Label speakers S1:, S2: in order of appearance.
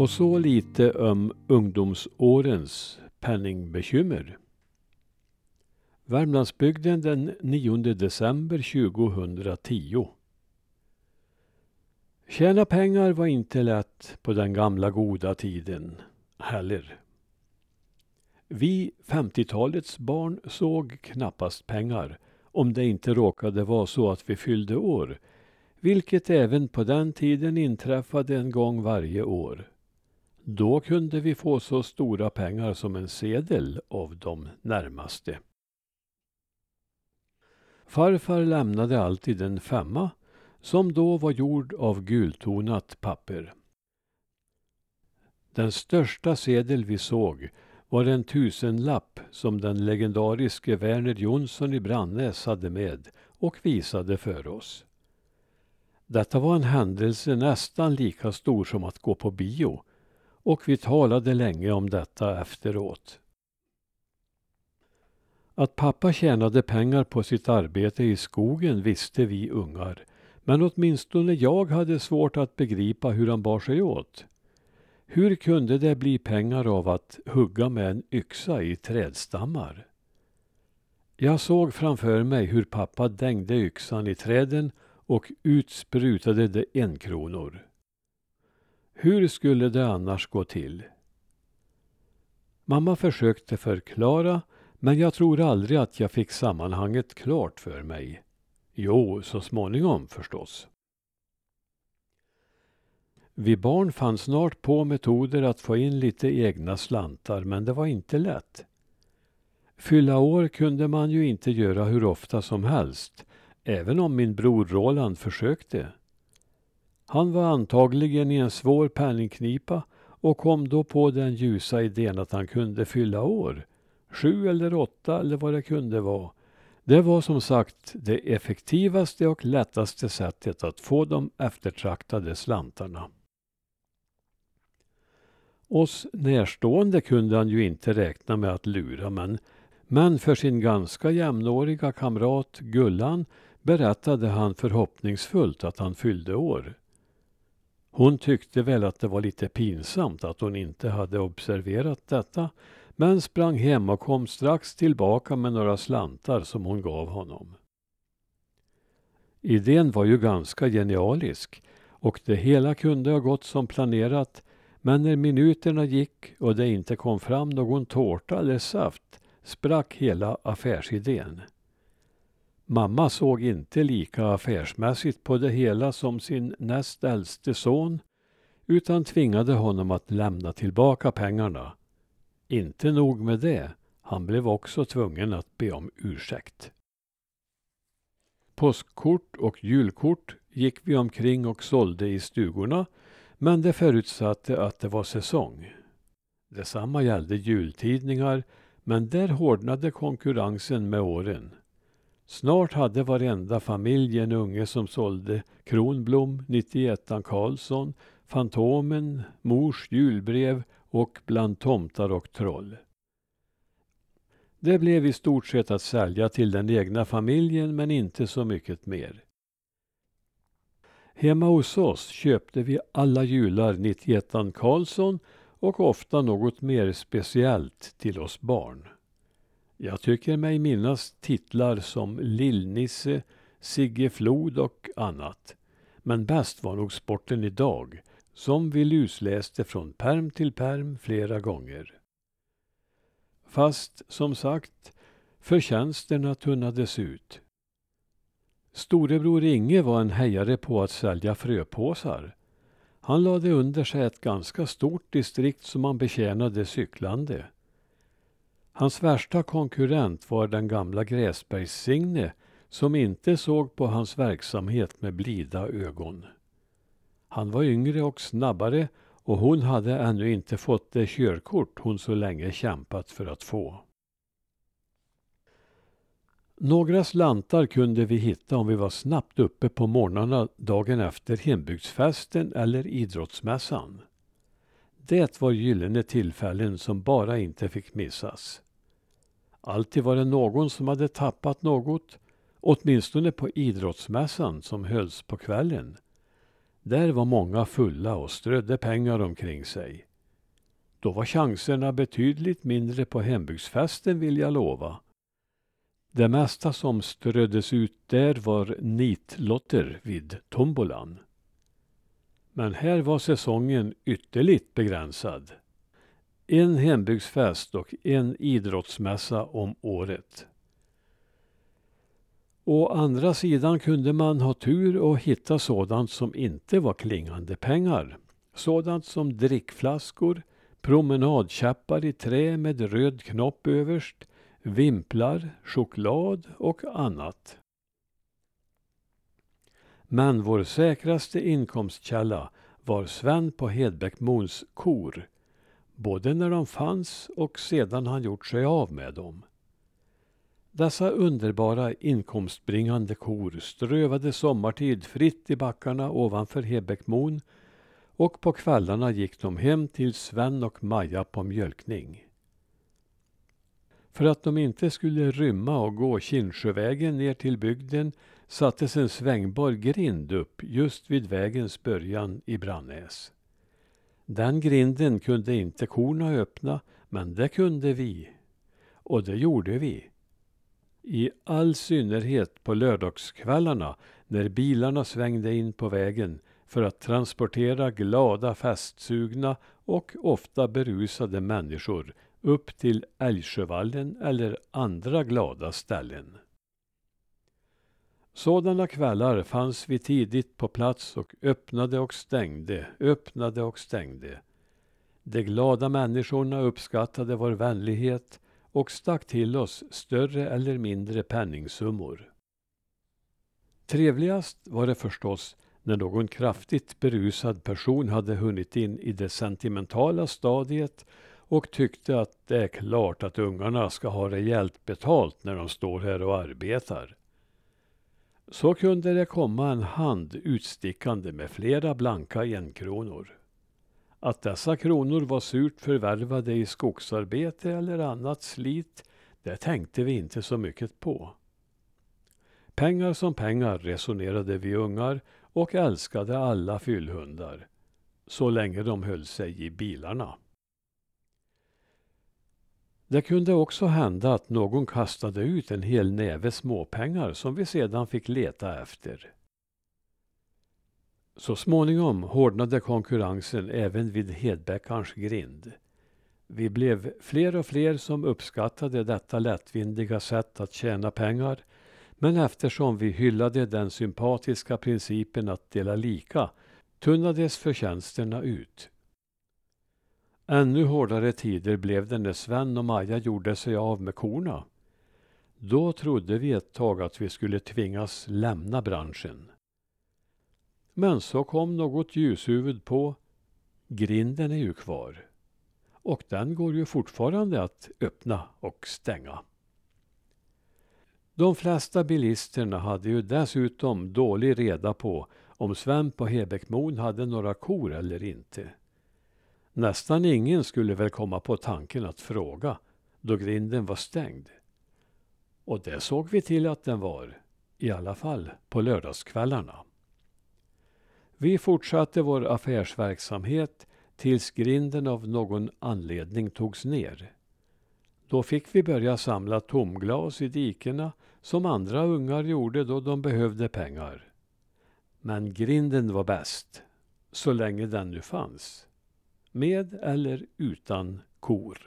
S1: Och så lite om ungdomsårens penningbekymmer. Värmlandsbygden den 9 december 2010. Tjäna pengar var inte lätt på den gamla goda tiden heller. Vi 50-talets barn såg knappast pengar om det inte råkade vara så att vi fyllde år, vilket även på den tiden inträffade en gång varje år. Då kunde vi få så stora pengar som en sedel av de närmaste. Farfar lämnade alltid en femma som då var gjord av gultonat papper. Den största sedel vi såg var en tusenlapp som den legendariske Verner Jonsson i Brannäs hade med och visade för oss. Detta var en händelse nästan lika stor som att gå på bio och vi talade länge om detta efteråt. Att pappa tjänade pengar på sitt arbete i skogen visste vi ungar, men åtminstone jag hade svårt att begripa hur han bar sig åt. Hur kunde det bli pengar av att hugga med en yxa i trädstammar? Jag såg framför mig hur pappa dängde yxan i träden och ut sprutade det enkronor. Hur skulle det annars gå till? Mamma försökte förklara, men jag tror aldrig att jag fick sammanhanget klart för mig. Jo, så småningom förstås. Vi barn fann snart på metoder att få in lite egna slantar, men det var inte lätt. Fylla år kunde man ju inte göra hur ofta som helst, även om min bror Roland försökte. Han var antagligen i en svår penningknipa och kom då på den ljusa idén att han kunde fylla år. Sju eller åtta eller vad det kunde vara. Det var som sagt det effektivaste och lättaste sättet att få de eftertraktade slantarna. Oss närstående kunde han ju inte räkna med att lura men, men för sin ganska jämnåriga kamrat Gullan berättade han förhoppningsfullt att han fyllde år. Hon tyckte väl att det var lite pinsamt att hon inte hade observerat detta men sprang hem och kom strax tillbaka med några slantar som hon gav honom. Idén var ju ganska genialisk och det hela kunde ha gått som planerat men när minuterna gick och det inte kom fram någon tårta eller saft sprack hela affärsidén. Mamma såg inte lika affärsmässigt på det hela som sin näst äldste son utan tvingade honom att lämna tillbaka pengarna. Inte nog med det, han blev också tvungen att be om ursäkt. Påskkort och julkort gick vi omkring och sålde i stugorna men det förutsatte att det var säsong. Detsamma gällde jultidningar men där hårdnade konkurrensen med åren. Snart hade varenda familj en unge som sålde Kronblom, 91 Karlsson, Fantomen, Mors julbrev och Bland tomtar och troll. Det blev i stort sett att sälja till den egna familjen men inte så mycket mer. Hemma hos oss köpte vi alla jular 91 Karlsson och ofta något mer speciellt till oss barn. Jag tycker mig minnas titlar som Lillnisse, Sigge Flod och annat. Men bäst var nog Sporten idag, som vi lusläste från perm till perm flera gånger. Fast, som sagt, förtjänsterna tunnades ut. Storebror Inge var en hejare på att sälja fröpåsar. Han lade under sig ett ganska stort distrikt som han betjänade cyklande. Hans värsta konkurrent var den gamla Gräsbergs-Signe som inte såg på hans verksamhet med blida ögon. Han var yngre och snabbare och hon hade ännu inte fått det körkort hon så länge kämpat för att få. Några slantar kunde vi hitta om vi var snabbt uppe på morgnarna dagen efter hembygdsfesten eller idrottsmässan. Det var gyllene tillfällen som bara inte fick missas. Alltid var det någon som hade tappat något, åtminstone på idrottsmässan som hölls på kvällen. Där var många fulla och strödde pengar omkring sig. Då var chanserna betydligt mindre på hembygdsfesten vill jag lova. Det mesta som ströddes ut där var nitlotter vid tombolan. Men här var säsongen ytterligt begränsad. En hembygdsfest och en idrottsmässa om året. Å andra sidan kunde man ha tur och hitta sådant som inte var klingande pengar. Sådant som drickflaskor, promenadkäppar i trä med röd knopp överst, vimplar, choklad och annat. Men vår säkraste inkomstkälla var Sven på Hedbäckmons kor, både när de fanns och sedan han gjort sig av med dem. Dessa underbara inkomstbringande kor strövade sommartid fritt i backarna ovanför Hebäckmon och på kvällarna gick de hem till Sven och Maja på mjölkning. För att de inte skulle rymma och gå Kinnsjövägen ner till bygden sattes en svängbar grind upp just vid vägens början i Brannäs. Den grinden kunde inte korna öppna, men det kunde vi. Och det gjorde vi. I all synnerhet på lördagskvällarna när bilarna svängde in på vägen för att transportera glada festsugna och ofta berusade människor upp till Älgsjövallen eller andra glada ställen. Sådana kvällar fanns vi tidigt på plats och öppnade och stängde, öppnade och stängde. De glada människorna uppskattade vår vänlighet och stack till oss större eller mindre penningsummor. Trevligast var det förstås när någon kraftigt berusad person hade hunnit in i det sentimentala stadiet och tyckte att det är klart att ungarna ska ha rejält betalt när de står här och arbetar. Så kunde det komma en hand utstickande med flera blanka enkronor. Att dessa kronor var surt förvärvade i skogsarbete eller annat slit, det tänkte vi inte så mycket på. Pengar som pengar resonerade vi ungar och älskade alla fyllhundar, så länge de höll sig i bilarna. Det kunde också hända att någon kastade ut en hel näve småpengar som vi sedan fick leta efter. Så småningom hårdnade konkurrensen även vid Hedbäckarns grind. Vi blev fler och fler som uppskattade detta lättvindiga sätt att tjäna pengar men eftersom vi hyllade den sympatiska principen att dela lika tunnades förtjänsterna ut. Ännu hårdare tider blev det när Sven och Maja gjorde sig av med korna. Då trodde vi ett tag att vi skulle tvingas lämna branschen. Men så kom något ljushuvud på. Grinden är ju kvar. Och den går ju fortfarande att öppna och stänga. De flesta bilisterna hade ju dessutom dålig reda på om Sven på Hebekmon hade några kor eller inte. Nästan ingen skulle väl komma på tanken att fråga då grinden var stängd. Och det såg vi till att den var, i alla fall på lördagskvällarna. Vi fortsatte vår affärsverksamhet tills grinden av någon anledning togs ner. Då fick vi börja samla tomglas i dikena som andra ungar gjorde då de behövde pengar. Men grinden var bäst, så länge den nu fanns. Med eller utan kor.